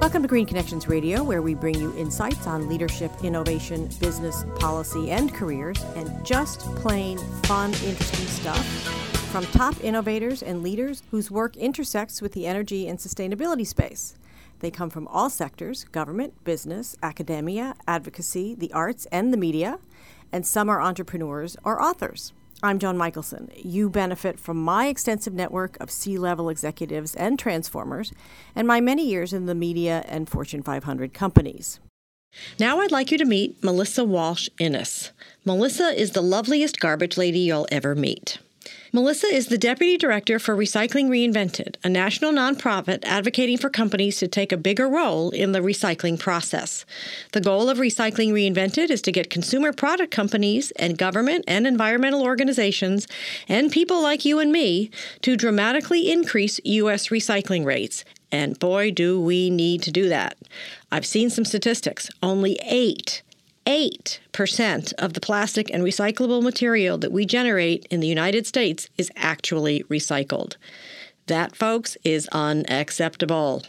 Welcome to Green Connections Radio, where we bring you insights on leadership, innovation, business, policy, and careers, and just plain fun, interesting stuff from top innovators and leaders whose work intersects with the energy and sustainability space. They come from all sectors government, business, academia, advocacy, the arts, and the media, and some are entrepreneurs or authors. I'm Joan Michelson. You benefit from my extensive network of C level executives and transformers, and my many years in the media and Fortune 500 companies. Now I'd like you to meet Melissa Walsh Innes. Melissa is the loveliest garbage lady you'll ever meet. Melissa is the Deputy Director for Recycling Reinvented, a national nonprofit advocating for companies to take a bigger role in the recycling process. The goal of Recycling Reinvented is to get consumer product companies and government and environmental organizations and people like you and me to dramatically increase U.S. recycling rates. And boy, do we need to do that. I've seen some statistics. Only eight 8% of the plastic and recyclable material that we generate in the United States is actually recycled. That, folks, is unacceptable.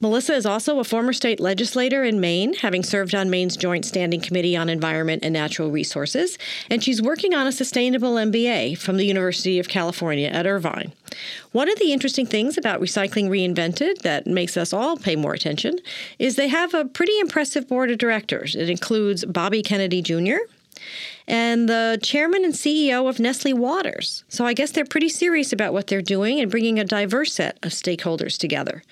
Melissa is also a former state legislator in Maine, having served on Maine's Joint Standing Committee on Environment and Natural Resources, and she's working on a sustainable MBA from the University of California at Irvine. One of the interesting things about Recycling Reinvented that makes us all pay more attention is they have a pretty impressive board of directors. It includes Bobby Kennedy Jr., and the chairman and CEO of Nestle Waters. So I guess they're pretty serious about what they're doing and bringing a diverse set of stakeholders together.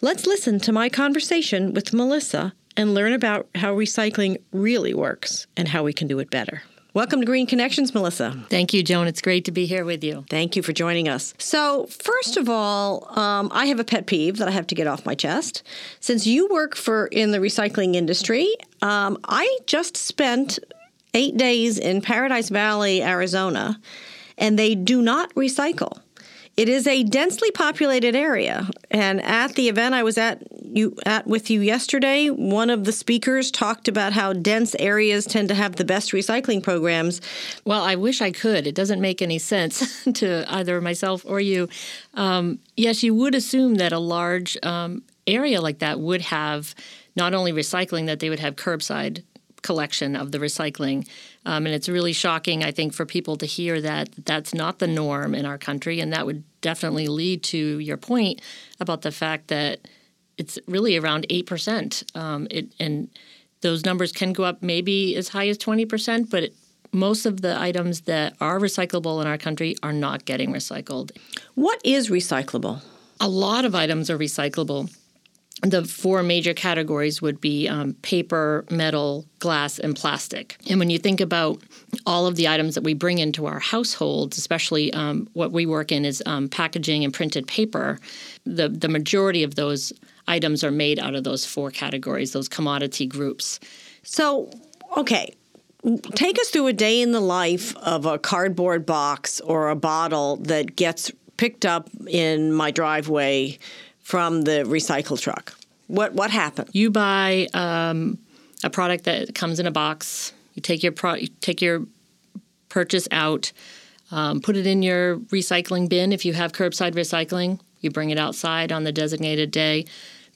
Let's listen to my conversation with Melissa and learn about how recycling really works and how we can do it better. Welcome to Green Connections, Melissa. Thank you, Joan. It's great to be here with you. Thank you for joining us. So, first of all, um, I have a pet peeve that I have to get off my chest. Since you work for in the recycling industry, um, I just spent eight days in Paradise Valley, Arizona, and they do not recycle. It is a densely populated area, and at the event I was at you at with you yesterday, one of the speakers talked about how dense areas tend to have the best recycling programs. Well, I wish I could. It doesn't make any sense to either myself or you. Um, yes, you would assume that a large um, area like that would have not only recycling, that they would have curbside collection of the recycling. Um, and it's really shocking, I think, for people to hear that that's not the norm in our country. And that would definitely lead to your point about the fact that it's really around 8%. Um, it, and those numbers can go up maybe as high as 20%, but it, most of the items that are recyclable in our country are not getting recycled. What is recyclable? A lot of items are recyclable the four major categories would be um, paper, metal, glass, and plastic. And when you think about all of the items that we bring into our households, especially um, what we work in is um, packaging and printed paper, the, the majority of those items are made out of those four categories, those commodity groups. So, okay, take us through a day in the life of a cardboard box or a bottle that gets picked up in my driveway from the recycle truck. What what happened? You buy um, a product that comes in a box. You take your pro- you take your purchase out, um, put it in your recycling bin. If you have curbside recycling, you bring it outside on the designated day.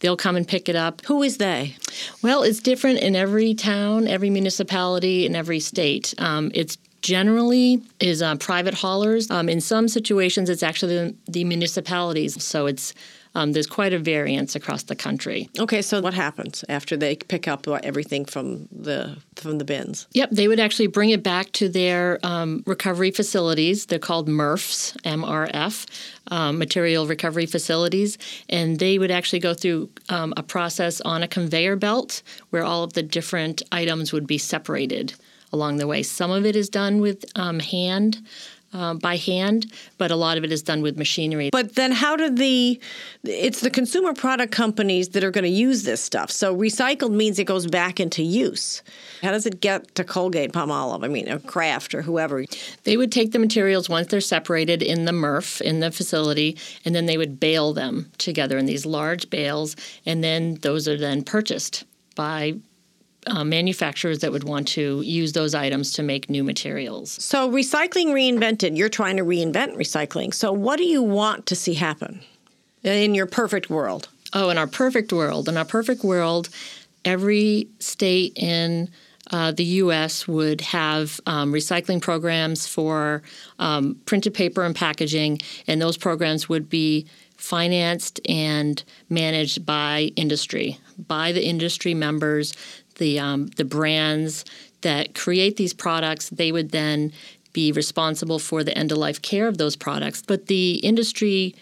They'll come and pick it up. Who is they? Well, it's different in every town, every municipality, in every state. Um, it's generally is uh, private haulers. Um, in some situations, it's actually the, the municipalities. So it's um, there's quite a variance across the country. Okay, so what happens after they pick up everything from the from the bins? Yep, they would actually bring it back to their um, recovery facilities. They're called MRFs, MRF, um, material recovery facilities, and they would actually go through um, a process on a conveyor belt where all of the different items would be separated along the way. Some of it is done with um, hand uh, by hand, but a lot of it is done with machinery. But then, how do the it's the consumer product companies that are going to use this stuff? So recycled means it goes back into use. How does it get to Colgate, Palmolive? I mean, or Kraft or whoever. They would take the materials once they're separated in the MRF in the facility, and then they would bale them together in these large bales, and then those are then purchased by uh, manufacturers that would want to use those items to make new materials. So, recycling reinvented, you're trying to reinvent recycling. So, what do you want to see happen in your perfect world? Oh, in our perfect world, in our perfect world, every state in uh, the U.S. would have um, recycling programs for um, printed paper and packaging, and those programs would be financed and managed by industry, by the industry members, the um, the brands that create these products. They would then be responsible for the end of life care of those products, but the industry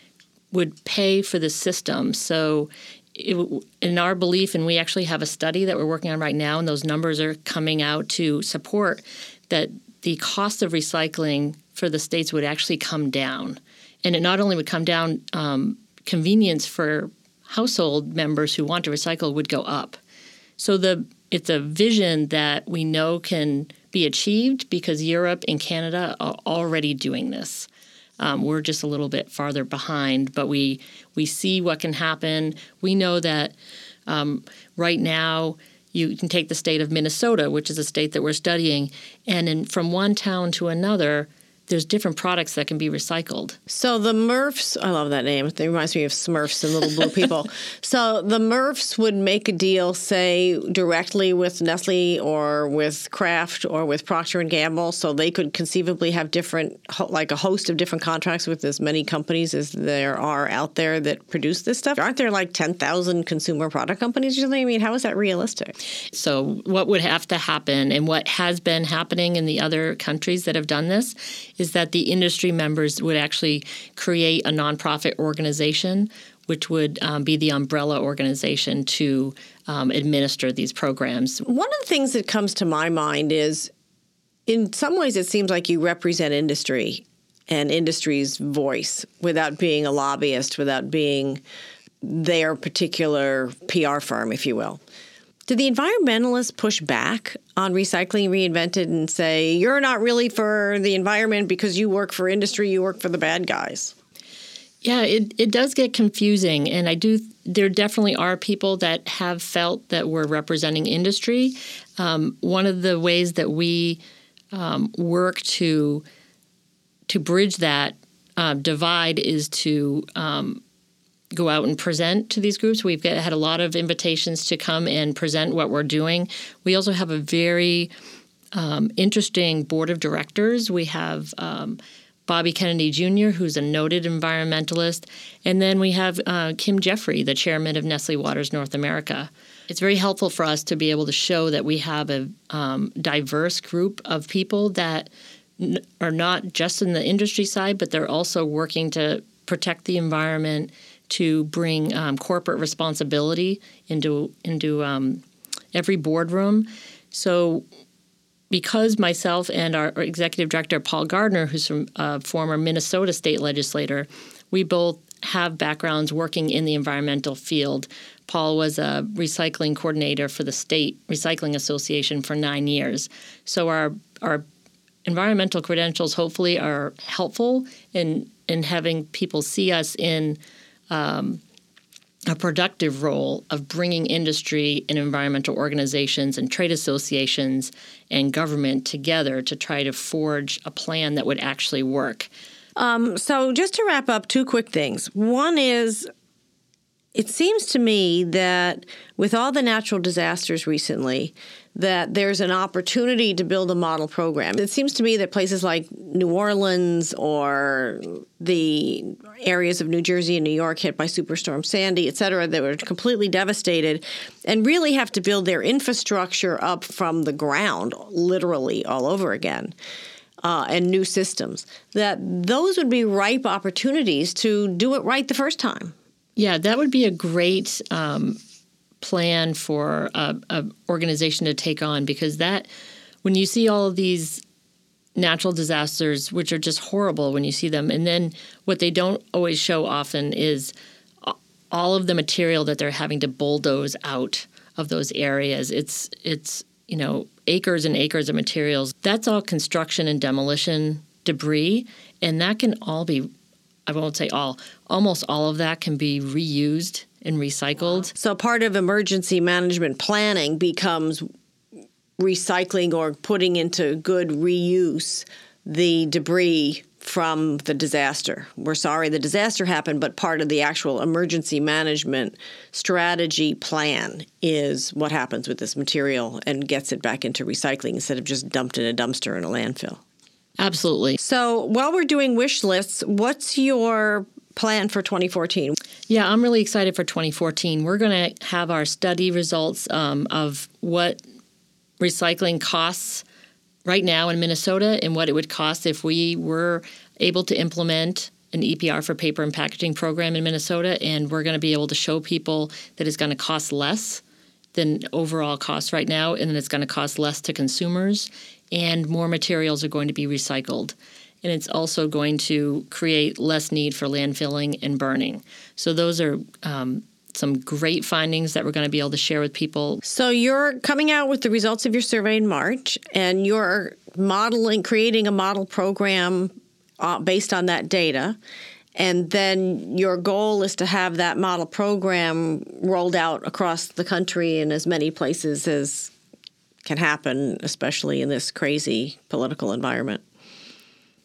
would pay for the system. So it, in our belief, and we actually have a study that we're working on right now, and those numbers are coming out to support that the cost of recycling for the states would actually come down. And it not only would come down, um, convenience for household members who want to recycle would go up. So the it's a vision that we know can be achieved because Europe and Canada are already doing this. Um, we're just a little bit farther behind, but we we see what can happen. We know that um, right now you can take the state of Minnesota, which is a state that we're studying, and in, from one town to another, there's different products that can be recycled. So the Murphs, I love that name. It reminds me of Smurfs and Little Blue People. so the Murphs would make a deal, say, directly with Nestle or with Kraft or with Procter and Gamble, so they could conceivably have different, like a host of different contracts with as many companies as there are out there that produce this stuff. Aren't there like ten thousand consumer product companies or something? I mean, how is that realistic? So what would have to happen, and what has been happening in the other countries that have done this? Is that the industry members would actually create a nonprofit organization, which would um, be the umbrella organization to um, administer these programs. One of the things that comes to my mind is in some ways, it seems like you represent industry and industry's voice without being a lobbyist, without being their particular PR firm, if you will. Do the environmentalists push back on recycling reinvented and say, you're not really for the environment because you work for industry, you work for the bad guys? Yeah, it, it does get confusing. And I do, there definitely are people that have felt that we're representing industry. Um, one of the ways that we um, work to, to bridge that uh, divide is to um, go out and present to these groups. We've got, had a lot of invitations to come and present what we're doing. We also have a very um, interesting board of directors. We have um, Bobby Kennedy Jr., who's a noted environmentalist, and then we have uh, Kim Jeffrey, the chairman of Nestle Waters North America. It's very helpful for us to be able to show that we have a um, diverse group of people that n- are not just in the industry side, but they're also working to protect the environment to bring um, corporate responsibility into into um, every boardroom. So, because myself and our, executive director Paul Gardner, who's from a former Minnesota state legislator, we both have backgrounds working in the environmental field. Paul was a recycling coordinator for the state recycling association for nine years. So our our environmental credentials hopefully are helpful in in having people see us in um, a productive role of bringing industry and environmental organizations and trade associations and government together to try to forge a plan that would actually work. Um, so, just to wrap up, two quick things. One is it seems to me that with all the natural disasters recently, that there's an opportunity to build a model program. It seems to me that places like New Orleans or the areas of New Jersey and New York hit by Superstorm Sandy, et cetera, that were completely devastated and really have to build their infrastructure up from the ground, literally all over again. Uh, and new systems, that those would be ripe opportunities to do it right the first time. Yeah, that would be a great um, plan for a, organization to take on because that when you see all of these natural disasters, which are just horrible when you see them, and then what they don't always show often is all of the material that they're having to bulldoze out of those areas. It's it's you know acres and acres of materials. That's all construction and demolition debris, and that can all be I won't say all, almost all of that can be reused and recycled. So part of emergency management planning becomes recycling or putting into good reuse the debris from the disaster. We're sorry the disaster happened, but part of the actual emergency management strategy plan is what happens with this material and gets it back into recycling instead of just dumped in a dumpster in a landfill. Absolutely. So while we're doing wish lists, what's your plan for 2014? Yeah, I'm really excited for 2014. We're going to have our study results um, of what recycling costs right now in Minnesota and what it would cost if we were able to implement an EPR for paper and packaging program in Minnesota. And we're going to be able to show people that it's going to cost less than overall costs right now, and then it's going to cost less to consumers, and more materials are going to be recycled. And it's also going to create less need for landfilling and burning. So, those are um, some great findings that we're going to be able to share with people. So you're coming out with the results of your survey in March, and you're modeling, creating a model program uh, based on that data. And then your goal is to have that model program rolled out across the country in as many places as can happen, especially in this crazy political environment.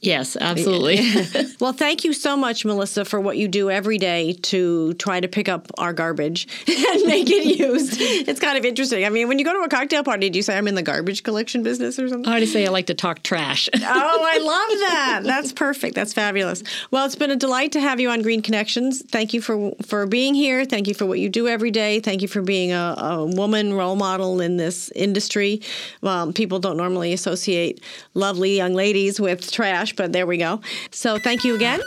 Yes, absolutely. well, thank you so much, Melissa, for what you do every day to try to pick up our garbage and make it used. It's kind of interesting. I mean, when you go to a cocktail party, do you say I'm in the garbage collection business or something? I to say I like to talk trash. oh, I love that. That's perfect. That's fabulous. Well, it's been a delight to have you on Green Connections. Thank you for for being here. Thank you for what you do every day. Thank you for being a, a woman role model in this industry. Well, people don't normally associate lovely young ladies with trash but there we go. So thank you again.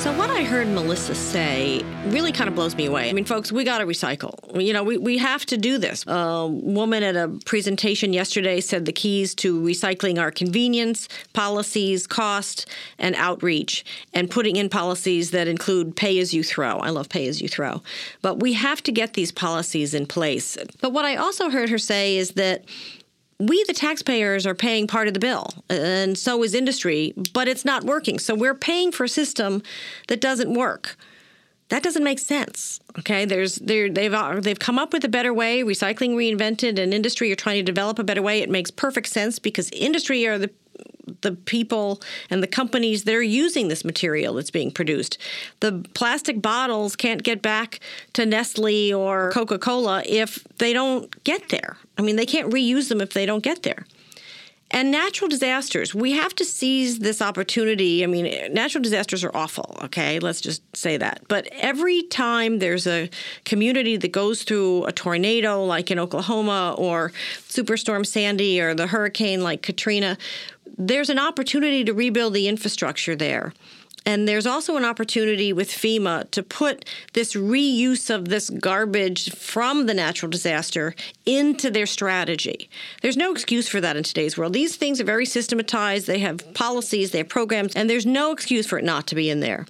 So what I heard Melissa say really kind of blows me away. I mean, folks, we got to recycle. You know, we, we have to do this. A woman at a presentation yesterday said the keys to recycling are convenience, policies, cost, and outreach, and putting in policies that include pay as you throw. I love pay as you throw. But we have to get these policies in place. But what I also heard her say is that we, the taxpayers, are paying part of the bill, and so is industry, but it's not working. So we're paying for a system that doesn't work. That doesn't make sense. Okay, there's they've uh, they've come up with a better way. Recycling reinvented, and industry are trying to develop a better way. It makes perfect sense because industry are the the people and the companies that are using this material that's being produced. The plastic bottles can't get back to Nestle or Coca Cola if they don't get there. I mean, they can't reuse them if they don't get there. And natural disasters, we have to seize this opportunity. I mean, natural disasters are awful, okay? Let's just say that. But every time there's a community that goes through a tornado like in Oklahoma or Superstorm Sandy or the hurricane like Katrina, there's an opportunity to rebuild the infrastructure there. And there's also an opportunity with FEMA to put this reuse of this garbage from the natural disaster into their strategy. There's no excuse for that in today's world. These things are very systematized, they have policies, they have programs, and there's no excuse for it not to be in there.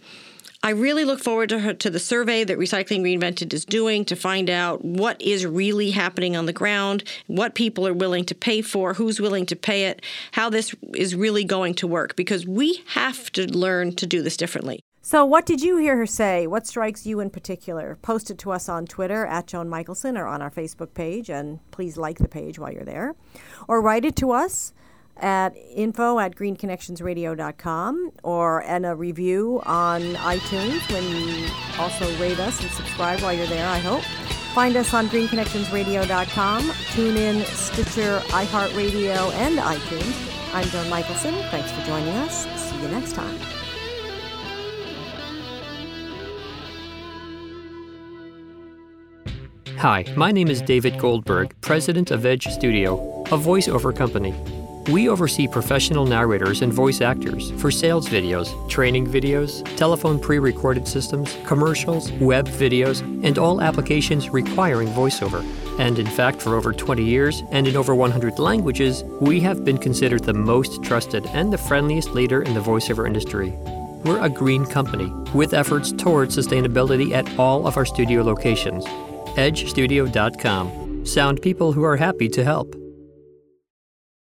I really look forward to, her, to the survey that Recycling Reinvented is doing to find out what is really happening on the ground, what people are willing to pay for, who's willing to pay it, how this is really going to work, because we have to learn to do this differently. So, what did you hear her say? What strikes you in particular? Post it to us on Twitter at Joan Michelson or on our Facebook page, and please like the page while you're there. Or write it to us at info at greenconnectionsradio.com or and a review on iTunes when you also rate us and subscribe while you're there, I hope. Find us on greenconnectionsradio.com. Tune in Stitcher, iHeartRadio, and iTunes. I'm Joan Michelson. Thanks for joining us. See you next time. Hi, my name is David Goldberg, president of Edge Studio, a voiceover company. We oversee professional narrators and voice actors for sales videos, training videos, telephone pre recorded systems, commercials, web videos, and all applications requiring voiceover. And in fact, for over 20 years and in over 100 languages, we have been considered the most trusted and the friendliest leader in the voiceover industry. We're a green company with efforts towards sustainability at all of our studio locations. EdgeStudio.com. Sound people who are happy to help.